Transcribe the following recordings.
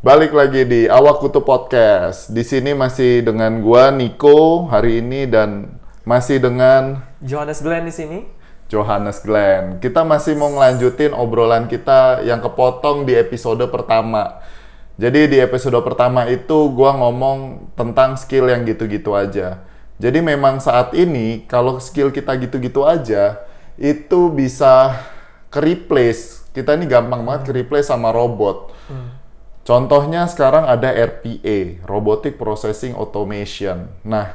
Balik lagi di Awak Kutu Podcast. Di sini masih dengan gua Niko hari ini dan masih dengan Johannes Glenn di sini. Johannes Glenn. Kita masih mau ngelanjutin obrolan kita yang kepotong di episode pertama. Jadi di episode pertama itu gua ngomong tentang skill yang gitu-gitu aja. Jadi memang saat ini kalau skill kita gitu-gitu aja itu bisa ke replace. Kita ini gampang banget ke replace sama robot. Contohnya sekarang ada RPA, Robotic Processing Automation. Nah,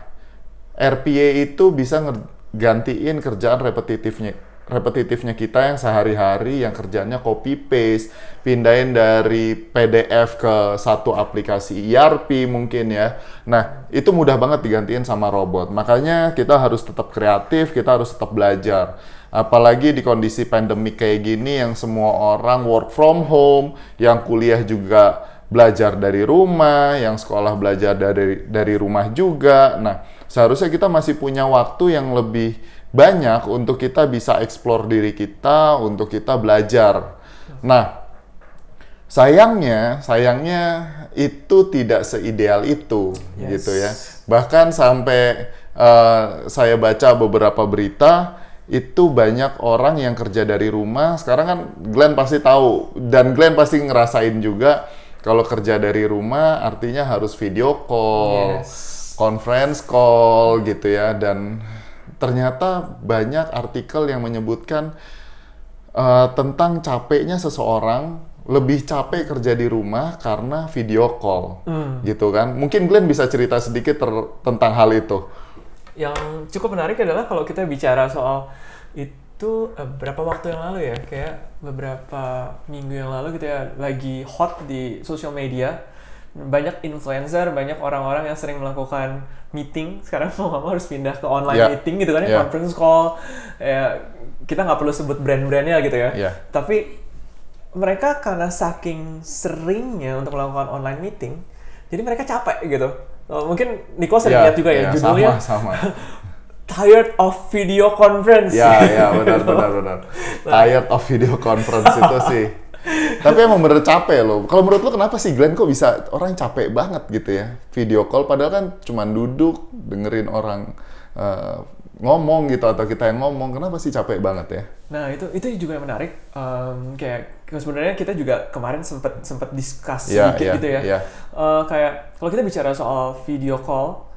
RPA itu bisa ngegantiin kerjaan repetitifnya repetitifnya kita yang sehari-hari yang kerjanya copy paste, pindahin dari PDF ke satu aplikasi ERP mungkin ya. Nah, itu mudah banget digantiin sama robot. Makanya kita harus tetap kreatif, kita harus tetap belajar. Apalagi di kondisi pandemik kayak gini yang semua orang work from home, yang kuliah juga belajar dari rumah, yang sekolah belajar dari dari rumah juga. Nah, seharusnya kita masih punya waktu yang lebih banyak untuk kita bisa explore diri kita, untuk kita belajar. Nah, sayangnya, sayangnya itu tidak seideal itu, Yes. gitu ya. Bahkan sampai eh, saya baca beberapa berita itu banyak orang yang kerja dari rumah. Sekarang kan Glenn pasti tahu. Dan Glenn pasti ngerasain juga kalau kerja dari rumah artinya harus video call, Yes. conference call gitu ya. Dan ternyata banyak artikel yang menyebutkan eh, tentang capeknya seseorang lebih capek kerja di rumah karena video call gitu kan. Mungkin Glenn bisa cerita sedikit tentang hal itu Yang cukup menarik adalah kalau kita bicara soal itu eh, berapa waktu yang lalu ya, kayak beberapa minggu yang lalu gitu ya, lagi hot di sosial media. Banyak influencer, banyak orang-orang yang sering melakukan meeting. Sekarang mau nggak mau harus pindah ke online Ya. meeting gitu kan, ya, Ya. conference call. Ya, kita nggak perlu sebut brand-brandnya gitu ya. Ya. Tapi mereka karena saking seringnya untuk melakukan online meeting, jadi mereka capek gitu. Oh, mungkin Niko sering lihat juga ya, judulnya. sama sama. Tired of Video Conference. ya ya benar benar benar. Tired of video conference itu sih. Tapi emang bener capek loh. Kalau menurut lo kenapa sih Glenn kok bisa orang capek banget gitu ya video call? Padahal kan cuman duduk dengerin orang eh, ngomong gitu atau kita yang ngomong. Kenapa sih capek banget ya? Nah itu itu juga yang menarik. Em, kayak sebenarnya kita juga kemarin sempat sempat discuss Iya, sedikit iya, gitu ya. iya. Eh, kayak kalau kita bicara soal video call,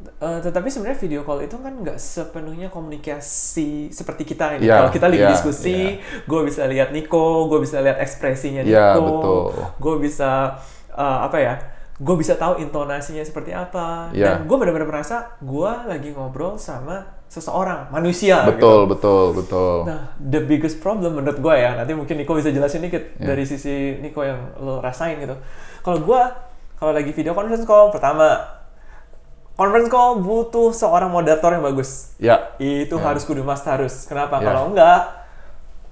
eh, tetapi sebenarnya video call itu kan nggak sepenuhnya komunikasi seperti kita ini. Iya, kalau kita lagi iya, diskusi, gue bisa lihat Niko, gue bisa lihat ekspresinya Niko, Iya, gue bisa eh, apa ya? Gue bisa tahu intonasinya seperti apa. Iya. Dan gue benar-benar merasa gue lagi ngobrol sama seseorang, manusia. gitu. betul betul betul Nah, the biggest problem menurut gue ya, nanti mungkin Niko bisa jelasin dikit Ya. dari sisi Niko yang lo rasain gitu. Kalau gue, kalau lagi video conference call, pertama, conference call butuh seorang moderator yang bagus. ya Itu harus kudu must harus. Kenapa? Ya. Kalau enggak,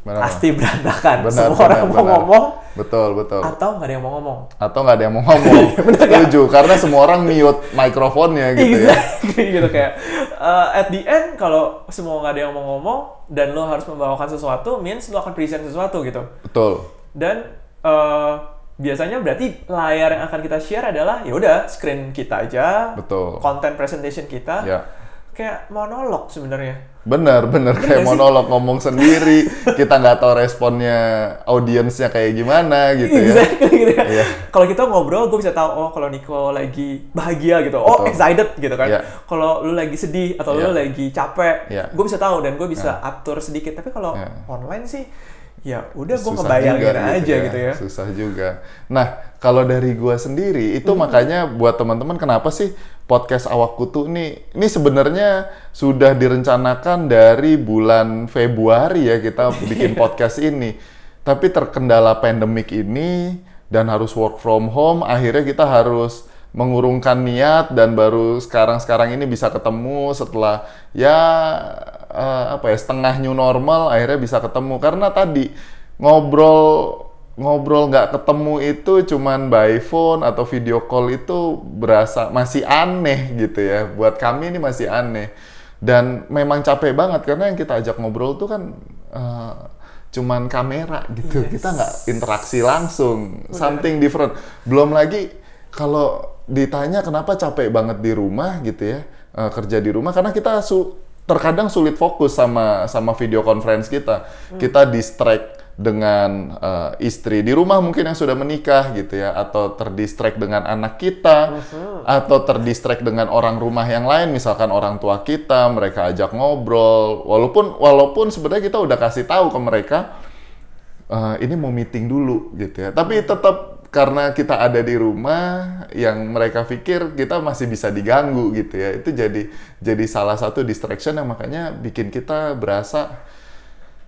benar pasti berantakan. benar Semua benar, orang mau benar. ngomong, betul betul atau nggak ada yang mau ngomong. atau nggak ada yang mau ngomong setuju karena semua orang mute mikrofonnya gitu ya Exactly gitu kayak uh, at the end kalau semua nggak ada yang mau ngomong dan lo harus membawakan sesuatu means lo akan present sesuatu gitu. betul dan eh, biasanya berarti layar yang akan kita share adalah ya udah screen kita aja Betul. content presentation kita ya kayak monolog sebenarnya Bener, bener kayak nggak sih? monolog ngomong sendiri. Kita nggak tahu responnya audiensnya kayak gimana gitu ya. exactly gitu ya. Iya. kalau kita ngobrol gue bisa tahu oh kalau Nico lagi bahagia gitu oh Betul. excited gitu kan Iya. kalau lu lagi sedih atau Iya. lu lagi capek Iya. gue bisa tahu dan gue bisa atur sedikit tapi kalau Iya. online sih ya udah gue ngebayangin juga aja gitu ya, Susah juga. Nah, kalau dari gua sendiri itu Hmm. makanya buat teman-teman kenapa sih podcast Awak Kutu ini ini sebenarnya sudah direncanakan dari bulan Februari ya kita bikin podcast ini. Tapi terkendala pandemik ini dan harus work from home, akhirnya kita harus mengurungkan niat dan baru sekarang-sekarang ini bisa ketemu setelah ya eh, apa ya setengah new normal akhirnya bisa ketemu karena tadi ngobrol ngobrol nggak ketemu itu cuman by phone atau video call itu berasa masih aneh gitu ya buat kami ini masih aneh dan memang capek banget karena yang kita ajak ngobrol tuh kan eh, cuman kamera gitu. Yes. Kita nggak interaksi langsung, something different. Belum lagi kalau ditanya kenapa capek banget di rumah gitu ya, eh, kerja di rumah karena kita su- terkadang sulit fokus sama sama video conference kita. Kita distract dengan eh, istri di rumah mungkin yang sudah menikah gitu ya atau terdistract dengan anak kita atau terdistract dengan orang rumah yang lain misalkan orang tua kita mereka ajak ngobrol. Walaupun walaupun sebenarnya kita udah kasih tahu ke mereka "Eh, ini mau meeting dulu gitu ya. Tapi tetap karena kita ada di rumah yang mereka pikir kita masih bisa diganggu gitu ya. Itu jadi jadi salah satu distraction yang makanya bikin kita berasa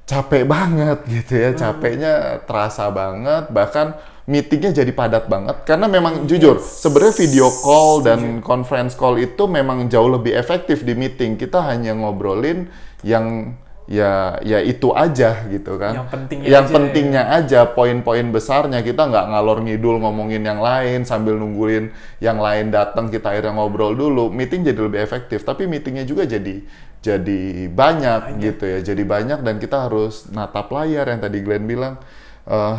capek banget gitu ya. Capeknya terasa banget bahkan meetingnya jadi padat banget. Karena memang jujur sebenarnya video call dan conference call itu memang jauh lebih efektif di meeting. Kita hanya ngobrolin yang ya ya itu aja gitu kan. Yang pentingnya yang aja, pentingnya aja poin-poin besarnya kita nggak ngalor ngidul ngomongin yang lain sambil nungguin yang lain datang kita akhirnya ngobrol dulu. Meeting jadi lebih efektif tapi meetingnya juga jadi jadi banyak, gitu ya. Jadi banyak dan kita harus natap layar yang tadi Glenn bilang. Eh,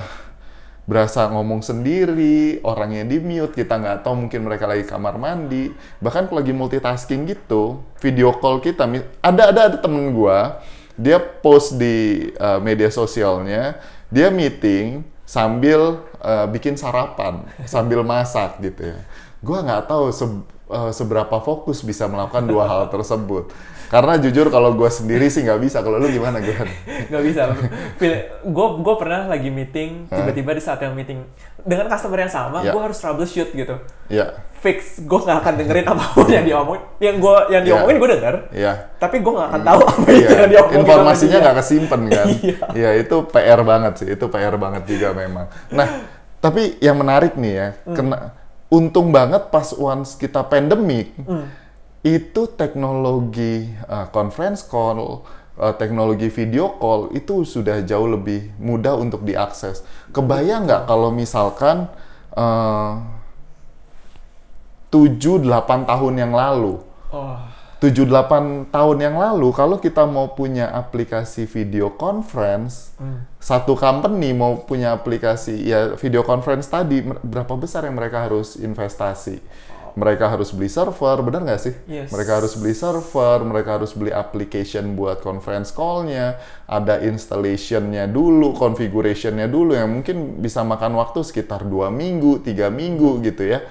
berasa ngomong sendiri orangnya di mute kita nggak tahu mungkin mereka lagi kamar mandi. Bahkan kalau lagi multitasking gitu video call kita ada ada ada temen gua dia post di uh, media sosialnya dia meeting sambil uh, bikin sarapan sambil masak gitu ya. Gua nggak tahu se- uh, seberapa fokus bisa melakukan dua hal tersebut karena jujur kalau gua sendiri sih nggak bisa kalau lu gimana Glenn? nggak bisa gue gue pernah lagi meeting tiba-tiba di saat yang meeting dengan customer yang sama Ya. gue harus troubleshoot gitu ya fix gue nggak akan dengerin apa pun yang diomongin yang gue yang Ya. diomongin gue denger ya tapi gue nggak akan tahu apa itu Iya, yang diomongin sama informasinya nggak kesimpan kan. Iya. Iya, itu PR banget sih. Itu PR banget juga memang. Nah, tapi yang menarik nih ya, Hmm. kena untung banget pas once kita pandemic, Hmm. Itu teknologi uh, conference call, uh, teknologi video call itu sudah jauh lebih mudah untuk diakses. Kebayang nggak kalau misalkan uh, 7-8 tahun yang lalu, oh 7-8 tahun yang lalu kalau kita mau punya aplikasi video conference Hmm. satu company mau punya aplikasi ya video conference tadi berapa besar yang mereka harus investasi mereka harus beli server benar nggak sih? Yes. mereka harus beli server mereka harus beli application buat conference call-nya ada installationnya dulu configuration-nya dulu yang mungkin bisa makan waktu sekitar dua minggu tiga minggu gitu ya.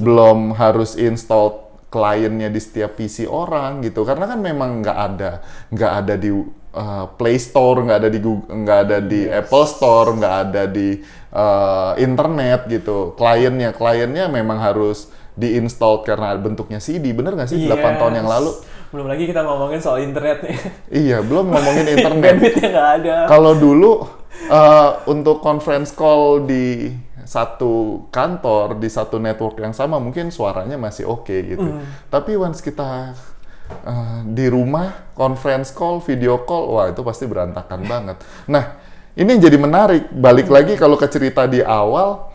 Belum harus install kliennya di setiap PC orang gitu karena kan memang nggak ada nggak ada di uh, Play Store nggak ada di Google nggak ada di Apple Store nggak ada di uh, internet gitu. Kliennya kliennya memang harus diinstal karena bentuknya CD bener nggak sih 8 tahun yang Yes. lalu belum lagi kita ngomongin soal internetnya iya belum ngomongin internet bandwidthnya nggak ada kalau dulu uh, untuk conference call di satu kantor di satu network yang sama mungkin suaranya masih oke gitu. Tapi once kita uh, di rumah conference call, video call, wah itu pasti berantakan banget. Nah, ini yang jadi menarik. Balik lagi kalau ke cerita di awal,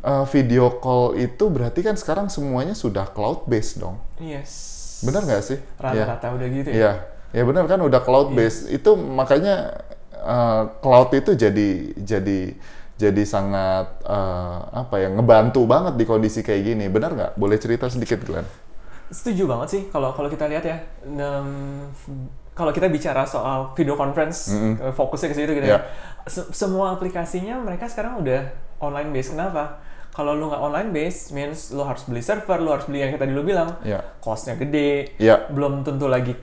uh, video call itu berarti kan sekarang semuanya sudah cloud based dong. yes Benar nggak sih? Iya. rata-rata udah gitu ya Iya, ya benar kan udah cloud based. Itu makanya uh, cloud itu jadi jadi jadi sangat uh, apa ya ngebantu banget di kondisi kayak gini. Benar nggak? Boleh cerita sedikit Glenn? setuju banget sih kalau kalau kita lihat ya f- kalau kita bicara soal video conference eh, fokusnya ke situ gitu Ya. ya Se- semua aplikasinya mereka sekarang udah online base kenapa kalau lu nggak online base means lu harus beli server lu harus beli yang tadi lu bilang Ya. costnya gede Ya. belum tentu lagi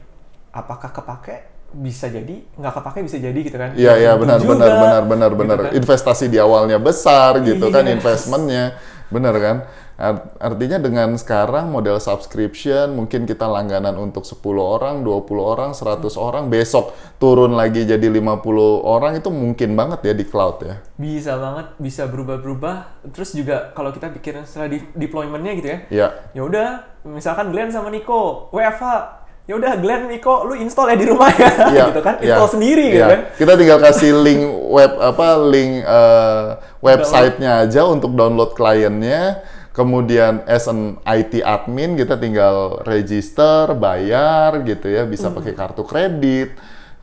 apakah kepake bisa jadi nggak kepake bisa jadi gitu kan Iya iya benar benar juga, benar benar gitu benar. kan. Investasi di awalnya besar gitu kan Yes. investmentnya. Benar kan? Art- Artinya dengan sekarang model subscription mungkin kita langganan untuk 10 orang, 20 orang, 100 orang, besok turun lagi jadi 50 orang itu mungkin banget ya di cloud ya. bisa banget bisa berubah-berubah terus juga kalau kita pikirin setelah di- deploymentnya gitu ya Iya. ya udah misalkan Glenn sama Nico WFH ya udah Glenn Nico lu install ya di rumah ya Iya, gitu kan iya, install sendiri gitu iya. kan Kita tinggal kasih link web apa link eh, websitenya aja untuk download kliennya. Kemudian as an IT admin kita tinggal register, bayar gitu ya, bisa Hmm. pakai kartu kredit.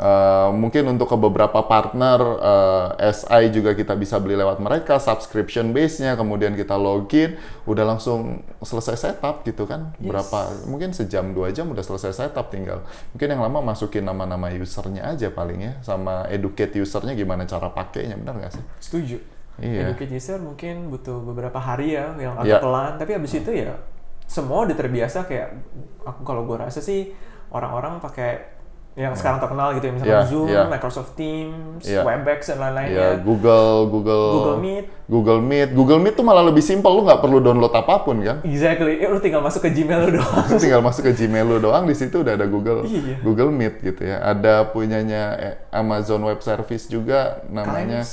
Uh, mungkin untuk ke beberapa partner uh, SI juga kita bisa beli lewat mereka subscription base-nya kemudian kita login udah langsung selesai setup gitu kan Yes. berapa mungkin sejam dua jam udah selesai setup tinggal mungkin yang lama masukin nama-nama usernya aja paling ya sama educate usernya gimana cara pakainya benar nggak sih Setuju. Iya. Educate user mungkin butuh beberapa hari ya yang agak Iya. pelan, tapi habis itu ya semua udah terbiasa kayak aku kalau gue rasa sih orang-orang pakai yang sekarang terkenal gitu ya misalnya Iya, Zoom, iya. Microsoft Teams, Iya. Webex dan ya lain-lainnya. Google Google Google Meet. Google Meet Google Meet tuh malah lebih simpel lu nggak perlu download apa pun kan Exactly. Eh, lu tinggal masuk ke Gmail lu doang. Lu tinggal masuk ke Gmail lu doang di situ udah ada Google Iya. Google Meet gitu ya. Ada punyanya eh, Amazon Web Service juga namanya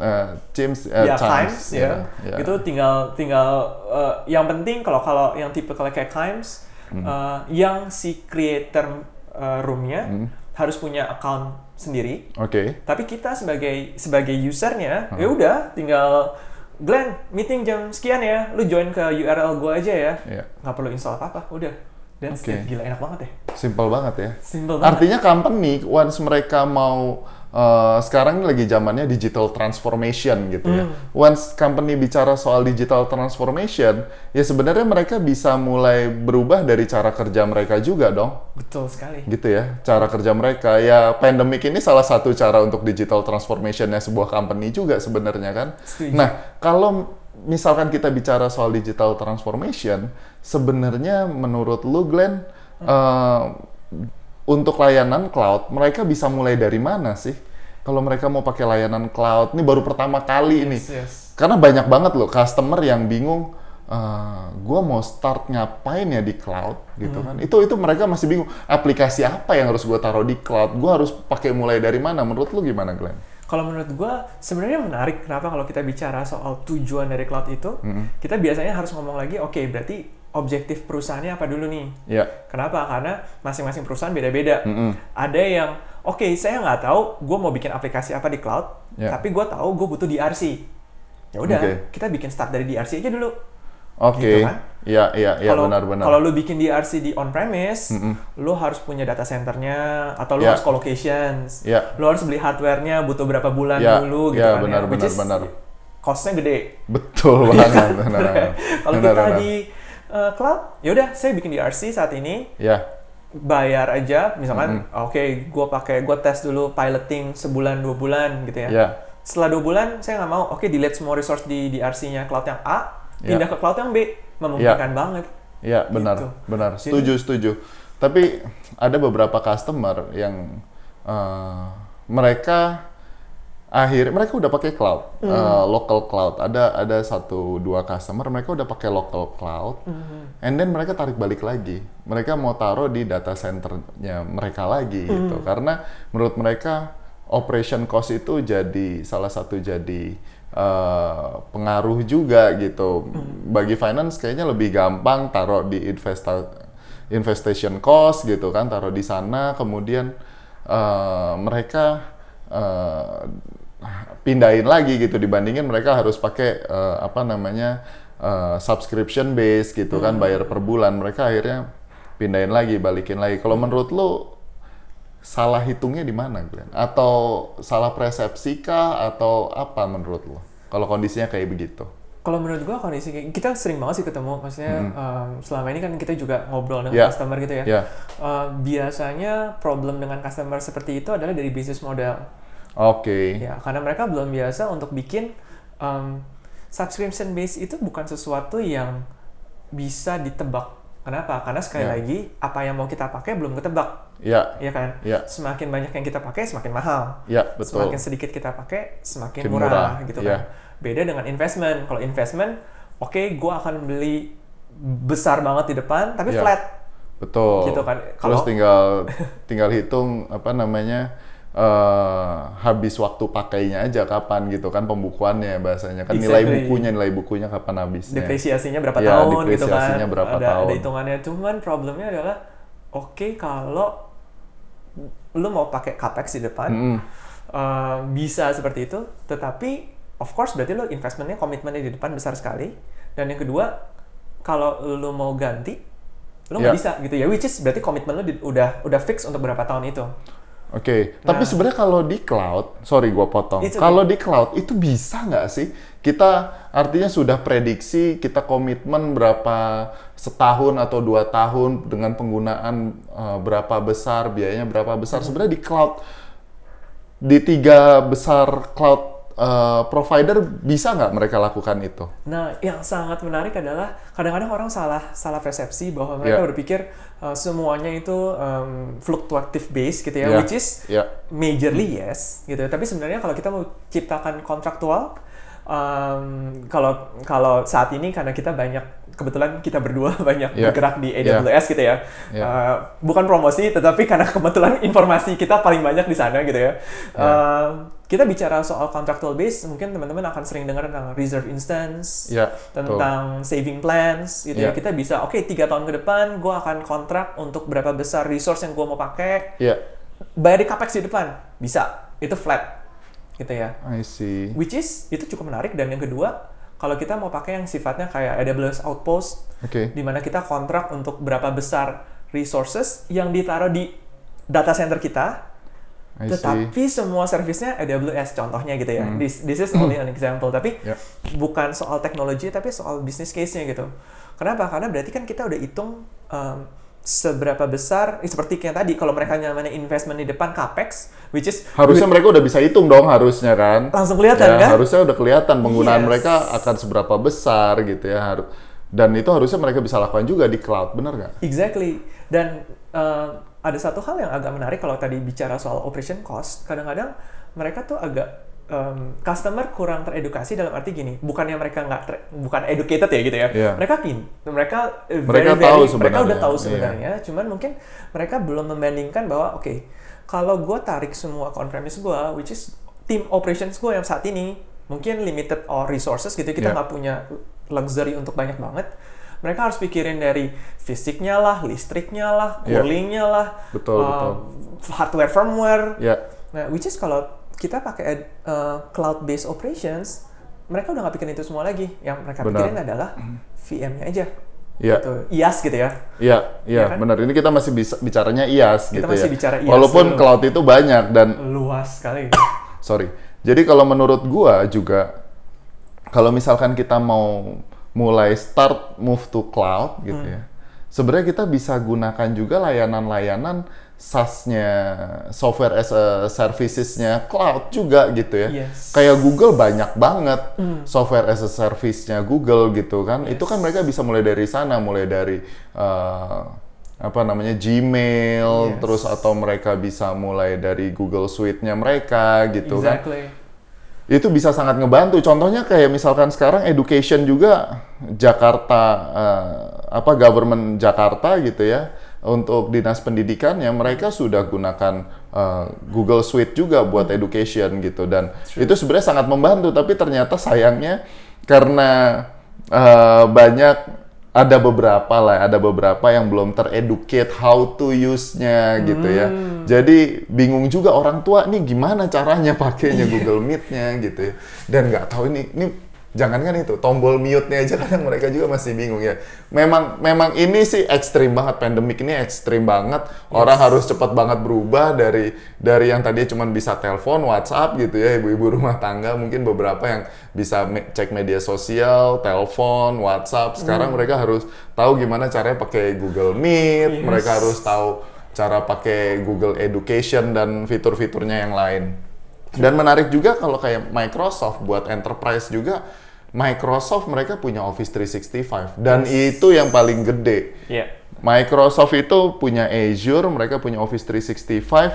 eh, Teams eh, ya, Times, Times, ya. ya. Itu tinggal tinggal eh, yang penting kalau kalau yang tipe kayak Times Hmm. yang si creator eh, roomnya Hmm. harus punya account sendiri. Oke. Tapi kita sebagai sebagai usernya, Hmm. ya udah tinggal Glenn meeting jam sekian ya, lu join ke URL gua aja ya, Iya. nggak perlu install apa apa, udah. Oke. it. Gila enak banget ya, Simple banget ya. simple banget. Artinya company once mereka mau eh, sekarang ini lagi zamannya digital transformation gitu ya. Hmm. Once company bicara soal digital transformation, ya sebenarnya mereka bisa mulai berubah dari cara kerja mereka juga dong. Betul sekali. gitu ya cara kerja mereka ya pandemic ini salah satu cara untuk digital transformationnya sebuah company juga sebenarnya kan Setuju. nah kalau misalkan kita bicara soal digital transformation sebenarnya menurut lu Glenn eh, untuk layanan cloud mereka bisa mulai dari mana sih? Kalau mereka mau pakai layanan cloud ini baru pertama kali ini. Yes, yes. karena banyak banget loh customer yang bingung eh gue mau start ngapain ya di cloud? gitu kan. Itu itu mereka masih bingung aplikasi apa yang harus gue taruh di cloud? Gue harus pakai mulai dari mana? Menurut lu gimana Glenn? Kalau menurut gua sebenarnya menarik kenapa kalau kita bicara soal tujuan dari cloud itu, kita biasanya harus ngomong lagi, oke berarti objektif perusahaannya apa dulu nih? Ya, Kenapa? Karena masing-masing perusahaan beda-beda. Mm-mm. Ada yang, oke saya nggak tahu gue mau bikin aplikasi apa di cloud, Ya. tapi gue tahu gue butuh DRC. Ya udah, Oke. kita bikin start dari DRC aja dulu. oke, Gitu kan? iya iya iya benar-benar. kalau lu bikin DRC di on premise, lu harus punya data centernya atau lu Ya. harus co-locations. Ya. Lu harus beli hardware-nya butuh berapa bulan Ya, dulu gitu ya, kan benar, Which benar, benar. Cost-nya gede. betul Iya banget, kan? Kalau kita benar. di uh, cloud, ya udah saya bikin DRC saat ini, ya. Bayar aja. Misalkan oke gue pakai gue tes dulu piloting sebulan dua bulan gitu ya. Ya. Setelah dua bulan saya nggak mau. Oke delete semua resource di DRC-nya cloud yang A Ya. pindah ke cloud yang B. Memungkinkan banget. Iya benar, Gitu. benar. Jadi- Setuju, setuju. Tapi ada beberapa customer yang eh, mereka akhir mereka udah pakai cloud, eh, local cloud. Ada ada satu dua customer mereka udah pakai local cloud, and then mereka tarik balik lagi. Mereka mau taruh di data centernya mereka lagi gitu, karena menurut mereka operation cost itu jadi salah satu jadi eh, pengaruh juga gitu. Bagi finance kayaknya lebih gampang taruh di investa investation cost gitu kan, taruh di sana kemudian eh, mereka eh, pindahin lagi gitu dibandingin mereka harus pakai eh, apa namanya eh, subscription base gitu kan bayar per bulan. Mereka akhirnya pindahin lagi, balikin lagi. Kalau menurut lu salah hitungnya di mana, Glenn? Atau salah persepsi kah? Atau apa menurut lo? Kalau kondisinya kayak begitu. kalau menurut gua kondisi kita sering banget sih ketemu maksudnya um, selama ini kan kita juga ngobrol dengan Ya. customer gitu ya Ya, Uh, biasanya problem dengan customer seperti itu adalah dari bisnis model oke. Ya, karena mereka belum biasa untuk bikin um, subscription base itu bukan sesuatu yang bisa ditebak. Kenapa? Karena sekali Ya. lagi apa yang mau kita pakai belum ketebak, Ya, ya kan? Ya. Semakin banyak yang kita pakai semakin mahal. ya betul. Semakin sedikit kita pakai semakin Makin murah, murah, gitu ya. kan. Beda dengan investment. Kalau investment, oke, gua akan beli besar banget di depan, tapi Ya. flat. Betul. Gitu kan. Terus Kalau- tinggal tinggal hitung apa namanya eh, habis waktu pakainya aja kapan gitu kan pembukuannya bahasanya kan nilai bukunya nilai bukunya kapan habisnya. depresiasinya berapa Ya, tahun gitu kan berapa ada, tahun. ada hitungannya cuman problemnya adalah oke kalau lu mau pakai capex di depan Mm-mm. eh, bisa seperti itu tetapi of course berarti lu investmentnya komitmennya di depan besar sekali dan yang kedua kalau lu mau ganti lu nggak Ya. bisa gitu ya which is berarti komitmen lu di- udah udah fix untuk berapa tahun itu Oke, tapi Nah. sebenarnya kalau di cloud, sorry gua potong. Okay. Kalau di cloud itu bisa nggak sih? Kita artinya sudah prediksi kita komitmen berapa setahun atau dua tahun dengan penggunaan eh, berapa besar biayanya berapa besar. Hmm. Sebenarnya di cloud di tiga besar cloud eh, provider bisa nggak mereka lakukan itu? Nah, yang sangat menarik adalah kadang-kadang orang salah salah persepsi bahwa mereka Yeah. berpikir uh, semuanya itu um, fluctuative base gitu ya, Yeah. which is Ya, majorly yes gitu. Tapi sebenarnya kalau kita mau ciptakan kontraktual, um, kalau kalau saat ini karena kita banyak kebetulan kita berdua banyak Yeah. bergerak di Yeah. AWS gitu ya. Yeah. Uh, bukan promosi, tetapi karena kebetulan informasi kita paling banyak di sana gitu ya. Uh, kita bicara soal contractual base, mungkin teman-teman akan sering dengar tentang reserve instance, ya, betul. tentang saving plans gitu ya. Yeah. Kita bisa, oke tiga tahun ke depan, gue akan kontrak untuk berapa besar resource yang gue mau pakai, Ya, bayar di capex di depan, bisa, itu flat, gitu ya. I see. Which is itu cukup menarik dan yang kedua, kalau kita mau pakai yang sifatnya kayak AWS Outpost, Oke. di mana kita kontrak untuk berapa besar resources yang ditaruh di data center kita, I see. tetapi semua servisnya AWS contohnya gitu ya. Hmm. This, this is only an example, tapi Ya. bukan soal teknologi tapi soal business case-nya gitu. Kenapa? Karena berarti kan kita udah hitung um, seberapa besar, eh, seperti yang tadi kalau mereka namanya investment di depan capex, which is Harusnya mereka udah bisa hitung dong harusnya kan. langsung kelihatan Ya, kan? harusnya udah kelihatan penggunaan Yes. mereka akan seberapa besar gitu ya. Haru- Dan itu harusnya mereka bisa lakukan juga di cloud, bener nggak? Exactly. Dan uh, ada satu hal yang agak menarik kalau tadi bicara soal operation cost, kadang-kadang mereka tuh agak um, customer kurang teredukasi dalam arti gini, bukannya mereka nggak ter- bukan educated ya gitu ya, Iya. mereka pin, mereka uh, Mereka very, tahu very- mereka udah tahu sebenarnya, cuman mungkin mereka belum membandingkan bahwa oke, kalau gue tarik semua on-premise gue, which is tim operations gue yang saat ini mungkin limited or resources gitu, kita Iya. nggak punya luxury untuk banyak banget. Mereka harus pikirin dari fisiknya lah, listriknya lah, Iya. coolingnya lah, Betul, uh, betul. hardware firmware. Ya, Nah, which is kalau kita pakai uh, cloud-based operations, mereka udah nggak pikirin itu semua lagi. Yang mereka Benar. pikirin adalah VM-nya aja. ya, Gitu. IaaS gitu ya. ya, ya, Iya kan? benar. Ini kita masih bisa bicaranya IaaS Kita gitu masih ya. bicara IaaS Walaupun dulu. cloud itu banyak dan Luas sekali. sorry. Jadi kalau menurut gua juga kalau misalkan kita mau mulai start move to cloud gitu Hmm. ya. Sebenarnya kita bisa gunakan juga layanan-layanan SaaS-nya, software as a services-nya cloud juga gitu ya. Yes. Kayak Google banyak banget Hmm. software as a service-nya Google gitu kan. Itu kan mereka bisa mulai dari sana, mulai dari eh, apa namanya Gmail, Yes. terus atau mereka bisa mulai dari Google Suite-nya mereka gitu kan exactly. itu bisa sangat ngebantu. Contohnya kayak misalkan sekarang education juga Jakarta eh, apa government Jakarta gitu ya untuk dinas pendidikannya mereka sudah gunakan eh, Google Suite juga buat education gitu dan itu sebenarnya sangat membantu tapi ternyata sayangnya karena eh, banyak ada beberapa lah, ada beberapa yang belum tereducate how to use-nya gitu ya. Jadi bingung juga orang tua nih gimana caranya pakainya Google Meet-nya gitu ya. Dan nggak tahu ini ini jangankan itu tombol mute-nya aja kadang mereka juga masih bingung ya. Memang memang ini sih ekstrim banget pandemik ini ekstrim banget. Orang harus cepat banget berubah dari dari yang tadinya cuma bisa telepon, WhatsApp gitu ya ibu-ibu rumah tangga mungkin beberapa yang bisa me- cek media sosial, telepon, WhatsApp. Sekarang mereka harus tahu gimana caranya pakai Google Meet. Yes. Mereka harus tahu cara pakai Google Education dan fitur-fiturnya yang lain. Dan menarik juga kalau kayak Microsoft buat enterprise juga Microsoft mereka punya Office 365 dan itu yang paling gede. Iya. Microsoft itu punya Azure, mereka punya Office 365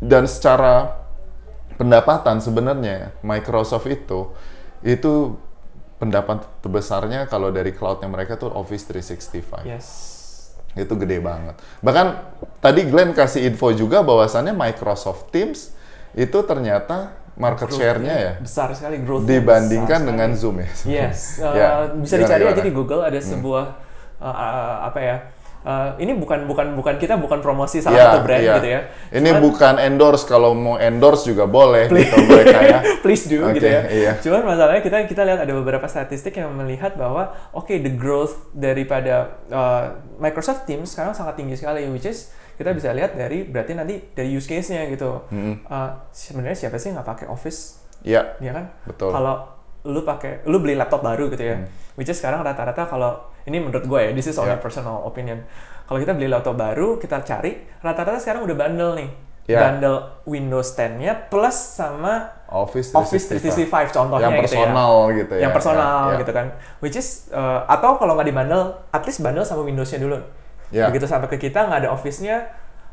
dan secara pendapatan sebenarnya Microsoft itu itu pendapat terbesarnya kalau dari cloudnya mereka tuh Office 365 Yes. itu gede banget. Bahkan tadi Glenn kasih info juga bahwasannya Microsoft Teams itu ternyata market share-nya ya besar sekali growth dibandingkan dengan Zoom ya. Yes, uh, Ya, bisa gimana, dicari aja gimana? di Google ada sebuah uh, uh, apa ya? uh, ini bukan bukan bukan kita bukan promosi salah Iya, satu brand iya. gitu ya. Ini Cuman- bukan endorse kalau mau endorse juga boleh gitu mereka ya. Please do Oke, gitu ya. iya. Cuman masalahnya kita kita lihat ada beberapa statistik yang melihat bahwa oke the growth daripada uh, Microsoft Teams sekarang sangat tinggi sekali which is kita bisa lihat dari berarti nanti dari use case-nya gitu. Hmm. Uh, sebenarnya siapa sih nggak pakai Office, Iya, ya kan? betul. Kalau lu pakai, lu beli laptop baru gitu ya, Hmm. which is sekarang rata-rata kalau ini menurut gue ya, this is only Ya. personal opinion. Kalau kita beli laptop baru, kita cari, rata-rata sekarang udah bundle nih. Ya. Bundle Windows 10-nya plus sama Office Office 365 contohnya yang gitu ya. personal gitu ya. yang personal Ya, ya. gitu kan. Which is uh, atau kalau nggak di bundle, at least bundle sama Windows-nya dulu. Ya. Begitu sampai ke kita nggak ada Office-nya,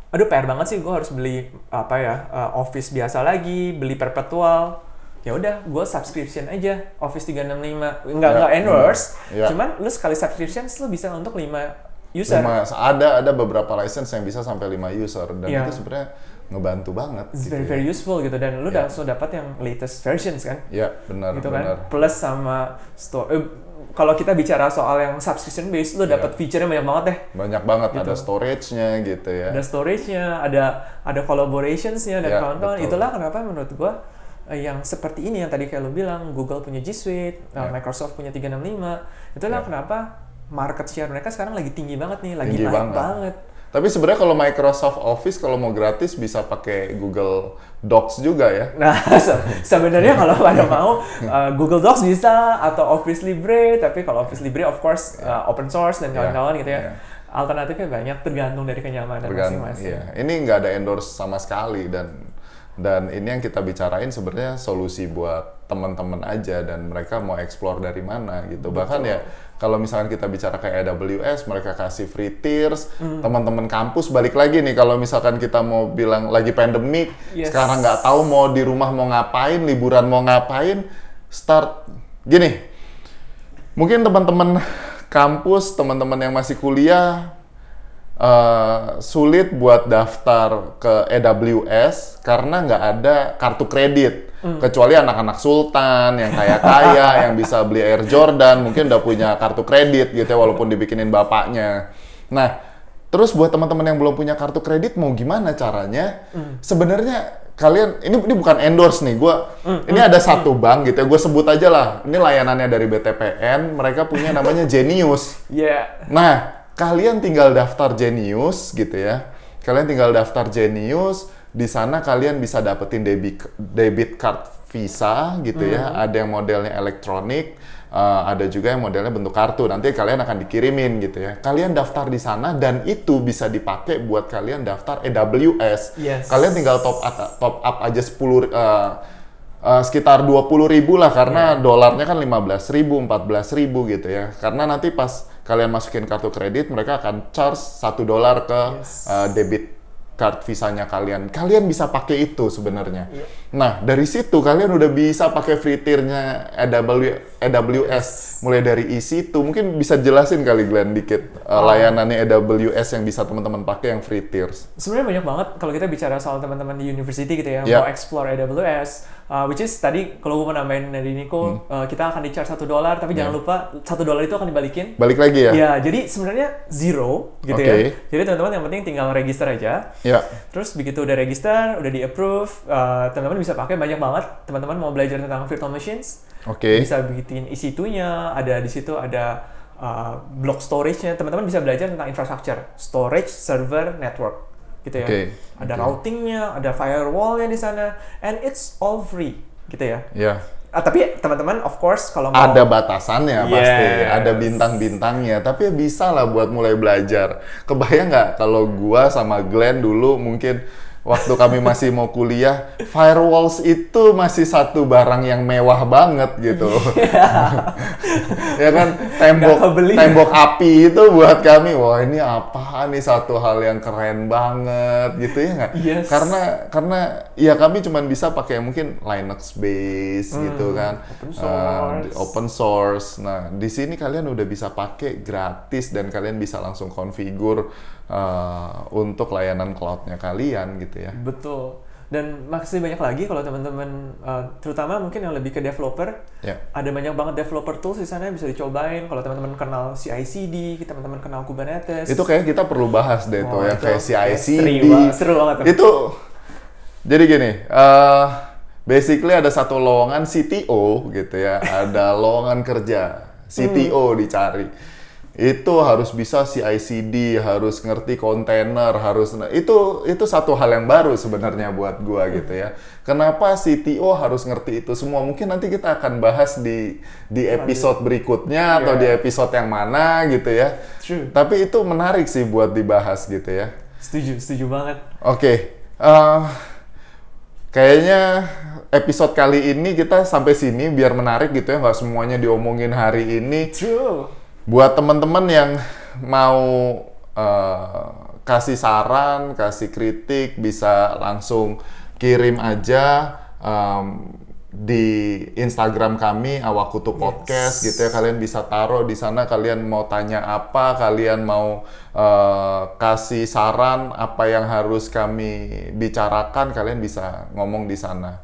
aduh PR banget sih gue harus beli apa ya uh, Office biasa lagi, beli perpetual. Ya udah, gue subscription aja Office 365. Enggak Ya, enggak endorse, benar. Ya. cuman lu sekali subscription lu bisa untuk 5 user. Lima, ada ada beberapa license yang bisa sampai 5 user dan Iya. itu sebenarnya ngebantu banget It's gitu very ya. very useful gitu dan lu Ya. langsung dapat yang latest versions kan. Iya, benar gitu benar. kan plus sama store eh, kalau kita bicara soal yang subscription based lu Iya. dapat feature-nya banyak banget deh Banyak banget Gitu. ada storage-nya gitu ya. ada storage-nya ada ada collaborations-nya dan Ya, kawan-kawan betul. itulah kenapa menurut gua eh, yang seperti ini yang tadi kayak lu bilang Google punya G Suite eh, Ya. Microsoft punya 365 itulah Ya. kenapa market share mereka sekarang lagi tinggi banget nih lagi Tinggi naik banget. banget, Tapi sebenarnya kalau Microsoft Office kalau mau gratis bisa pakai Google Docs juga ya. Nah, se- sebenarnya kalau pada mau uh, Google Docs bisa atau Office Libre, tapi kalau Office Libre of course uh, open source dan Ya, kawan-kawan gitu ya. ya. Alternatifnya banyak tergantung dari kenyamanan masing-masing. iya. Ini nggak ada endorse sama sekali dan dan ini yang kita bicarain sebenarnya solusi buat teman-teman aja dan mereka mau explore dari mana gitu. Bahkan ya kalau misalkan kita bicara kayak AWS, mereka kasih free tiers, Hmm. teman-teman kampus balik lagi nih kalau misalkan kita mau bilang lagi pandemik, Yes. sekarang nggak tahu mau di rumah mau ngapain, liburan mau ngapain, start gini. Mungkin teman-teman kampus, teman-teman yang masih kuliah eh, sulit buat daftar ke AWS karena nggak ada kartu kredit. Kecuali anak-anak sultan yang kaya-kaya yang bisa beli Air Jordan mungkin udah punya kartu kredit gitu ya walaupun dibikinin bapaknya. Nah, terus buat teman-teman yang belum punya kartu kredit mau gimana caranya? Sebenarnya kalian ini ini bukan endorse nih, gua ini ada satu bank gitu ya, gue sebut aja lah. Ini layanannya dari BTPN, mereka punya namanya Genius. Ya, Nah, kalian tinggal daftar Genius gitu ya. Kalian tinggal daftar Genius, di sana kalian bisa dapetin debit debit card Visa gitu ya. Ada yang modelnya elektronik, eh, ada juga yang modelnya bentuk kartu. Nanti kalian akan dikirimin gitu ya. Kalian daftar di sana dan itu bisa dipakai buat kalian daftar AWS. Yes. Kalian tinggal top up, top up aja 10 eh, eh, sekitar 20 ribu lah karena dolarnya kan 15 ribu, 14 ribu gitu ya. Karena nanti pas kalian masukin kartu kredit mereka akan charge satu dolar ke Yes. eh, debit card visanya kalian. Kalian bisa pakai itu sebenarnya. Iya. Nah, dari situ kalian udah bisa pakai free tier-nya AW, AWS mulai dari EC2. Mungkin bisa jelasin kali Glenn dikit Oh. layanannya AWS yang bisa teman-teman pakai yang free tiers. sebenarnya banyak banget kalau kita bicara soal teman-teman di university gitu ya, Ya. mau explore AWS, uh, which is tadi kalau gue mau nambahin dari Nico, uh, kita akan di charge satu dolar, tapi jangan Ya. lupa satu dolar itu akan dibalikin Balik lagi ya? Ya, jadi sebenarnya zero gitu Oke. ya. Jadi teman-teman yang penting tinggal register aja. Ya. Terus begitu udah register, udah di approve, uh, teman-teman bisa pakai banyak banget. Teman-teman mau belajar tentang virtual machines, Oke. bisa bikin EC2-nya, ada di situ ada uh, block storage-nya. Teman-teman bisa belajar tentang infrastructure, storage, server, network, gitu ya. Oke, Ada oke. routing-nya, ada firewall-nya di sana, and it's all free, gitu ya. Ya. Ah, tapi teman-teman, of course, kalau mau Ada batasannya pasti, Yes. ada bintang-bintangnya. Tapi ya bisa lah buat mulai belajar. Kebayang nggak kalau gua sama Glenn dulu mungkin waktu kami masih mau kuliah, firewalls itu masih satu barang yang mewah banget gitu. ya kan tembok tembok api itu buat kami, wah ini apa nih satu hal yang keren banget gitu ya nggak? Yes. Karena karena ya kami cuma bisa pakai mungkin Linux base gitu kan, open Eh, source. open source. Nah di sini kalian udah bisa pakai gratis dan kalian bisa langsung konfigur eh, untuk layanan cloudnya kalian gitu ya. Betul. Dan masih banyak lagi kalau teman-teman, uh, terutama mungkin yang lebih ke developer, Ya. ada banyak banget developer tools di sana yang bisa dicobain. Kalau teman-teman kenal CI/CD, teman-teman kenal Kubernetes. Itu kayak kita perlu bahas deh tuh Oh, yang itu kayak CICD. seru banget- seru banget tuh. Itu jadi gini, eh basically ada satu lowongan CTO gitu ya, ada lowongan kerja CTO Hmm. dicari. Itu harus bisa CI/CD, harus ngerti kontainer, harus nah, itu itu satu hal yang baru sebenarnya buat gua gitu ya. Kenapa CTO harus ngerti itu semua? Mungkin nanti kita akan bahas di di episode berikutnya atau Iya. di episode yang mana gitu ya. True. Tapi itu menarik sih buat dibahas gitu ya. Setuju, setuju banget. Oke, eh, kayaknya episode kali ini kita sampai sini biar menarik gitu ya, nggak semuanya diomongin hari ini. True. Buat teman-teman yang mau eh, kasih saran, kasih kritik, bisa langsung kirim aja em, di Instagram kami Awakutu Podcast gitu ya. Kalian bisa taruh di sana. Kalian mau tanya apa, kalian mau eh, kasih saran apa yang harus kami bicarakan, kalian bisa ngomong di sana.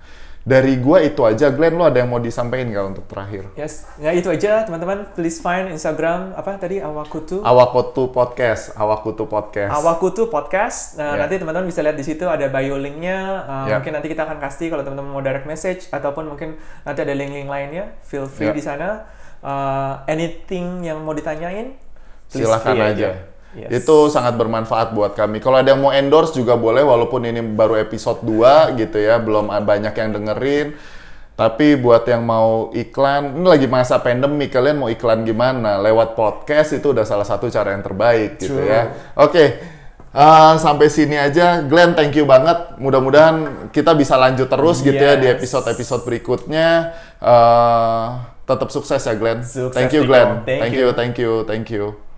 Dari gua itu aja, Glenn, lo ada yang mau disampaikan nggak untuk terakhir? Yes, ya itu aja teman-teman. Please find Instagram apa tadi Awakutu. Awakutu Podcast, Awakutu Podcast. Awakutu Podcast. Nah, Ya. nanti teman-teman bisa lihat di situ ada bio linknya. Uh, Ya. Mungkin nanti kita akan kasih kalau teman-teman mau direct message ataupun mungkin nanti ada link-link lainnya. Feel free Ya. di sana. Uh, anything yang mau ditanyain, Silahkan free aja. Yes. Itu sangat bermanfaat buat kami. Kalau ada yang mau endorse juga boleh, walaupun ini baru episode 2 gitu ya, belum banyak yang dengerin. Tapi buat yang mau iklan, ini lagi masa pandemi, kalian mau iklan gimana? Lewat podcast itu udah salah satu cara yang terbaik gitu True. ya. Oke, uh, sampai sini aja. Glenn, thank you banget. Mudah-mudahan kita bisa lanjut terus gitu ya di Yes. episode-episode berikutnya. Uh, tetap sukses ya Glenn. Sukses, thank you. Glenn. Thank thank you. you, thank you, thank you.